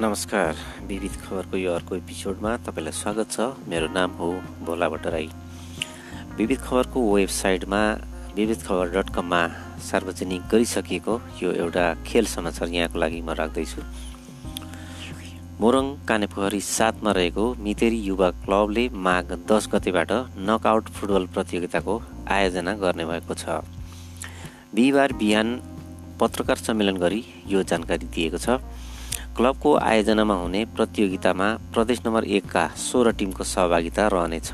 नमस्कार विविध खबरको यो अर्को एपिसोडमा तपाईँलाई स्वागत छ। मेरो नाम हो भोला भट्टराई। विविध खबरको वेबसाइटमा विविध खबर डट कममा सार्वजनिक गरिसकिएको यो एउटा खेल समाचार यहाँको लागि म राख्दैछु। मोरङ कानेपोखरी सातमा रहेको मितेरी युवा क्लबले माघ दस गतेबाट नकआउट फुटबल प्रतियोगिताको आयोजना गर्ने भएको छ। बिहिबार बिहान पत्रकार सम्मेलन गरी यो जानकारी दिएको छ। क्लबको आयोजनामा हुने प्रतियोगितामा प्रदेश नम्बर एकका सोह्र टिमको सहभागिता रहनेछ।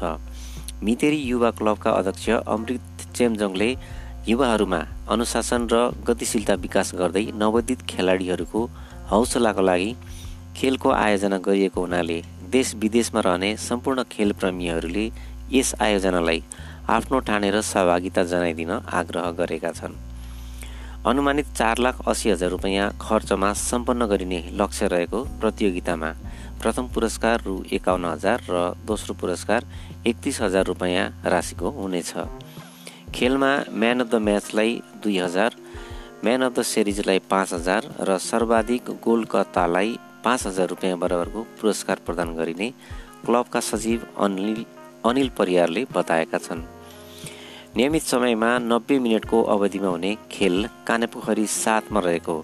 मितेरी युवा क्लबका अध्यक्ष अमृत चेमजङले युवाहरूमा अनुशासन र गतिशीलता विकास गर्दै नवोदित खेलाडीहरूको हौसलाको लागि खेलको आयोजना गरिएको हुनाले देश विदेशमा रहने सम्पूर्ण खेलप्रेमीहरूले यस आयोजनालाई आफ्नो ठानेर सहभागिता जनाइदिन आग्रह गरेका छन्। अनुमानित चार लाख अस्सी हजार रुपियाँ खर्चमा सम्पन्न गरिने लक्ष्य रहेको प्रतियोगितामा प्रथम पुरस्कार रु एकाउन्न हजार र दोस्रो पुरस्कार एकतिस हजार रुपियाँ राशिको हुनेछ। खेलमा म्यान अफ द म्याचलाई दुई हजार म्यान अफ द सिरिजलाई पाँच हजार र सर्वाधिक गोलकर्तालाई पाँच हजार रुपियाँ बराबरको पुरस्कार प्रदान गरिने क्लबका सचिव अनिल अनिल परियारले बताएका छन्। नियमित समयमा नब्बे मिनटको अवधिमा हुने खेल कानेपोखरी सातमा रहेको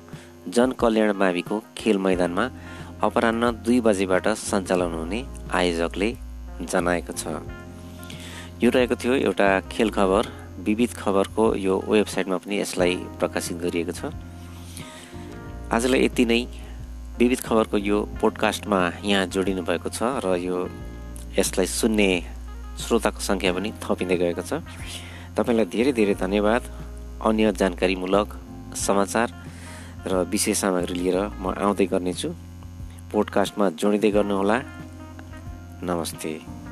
जनकल्याण माविको खेल मैदानमा अपरान्न दुई बजेबाट सञ्चालन हुने आयोजकले जनाएको छ। यो रहेको थियो एउटा खेल खबर विविध खबरको यो वेबसाइटमा पनि यसलाई प्रकाशित गरिएको छ। आजलाई यति नै। विविध खबरको यो पोडकास्टमा यहाँ जोडिनु भएको छ र यो यसलाई सुन्ने श्रोताको सङ्ख्या पनि थपिँदै गएको छ। तपाईँलाई धेरै धेरै धन्यवाद। अन्य जानकारीमूलक समाचार र विशेष सामग्री लिएर म आउँदै गर्नेछु। पोडकास्टमा जोडिँदै गर्नुहोला। नमस्ते।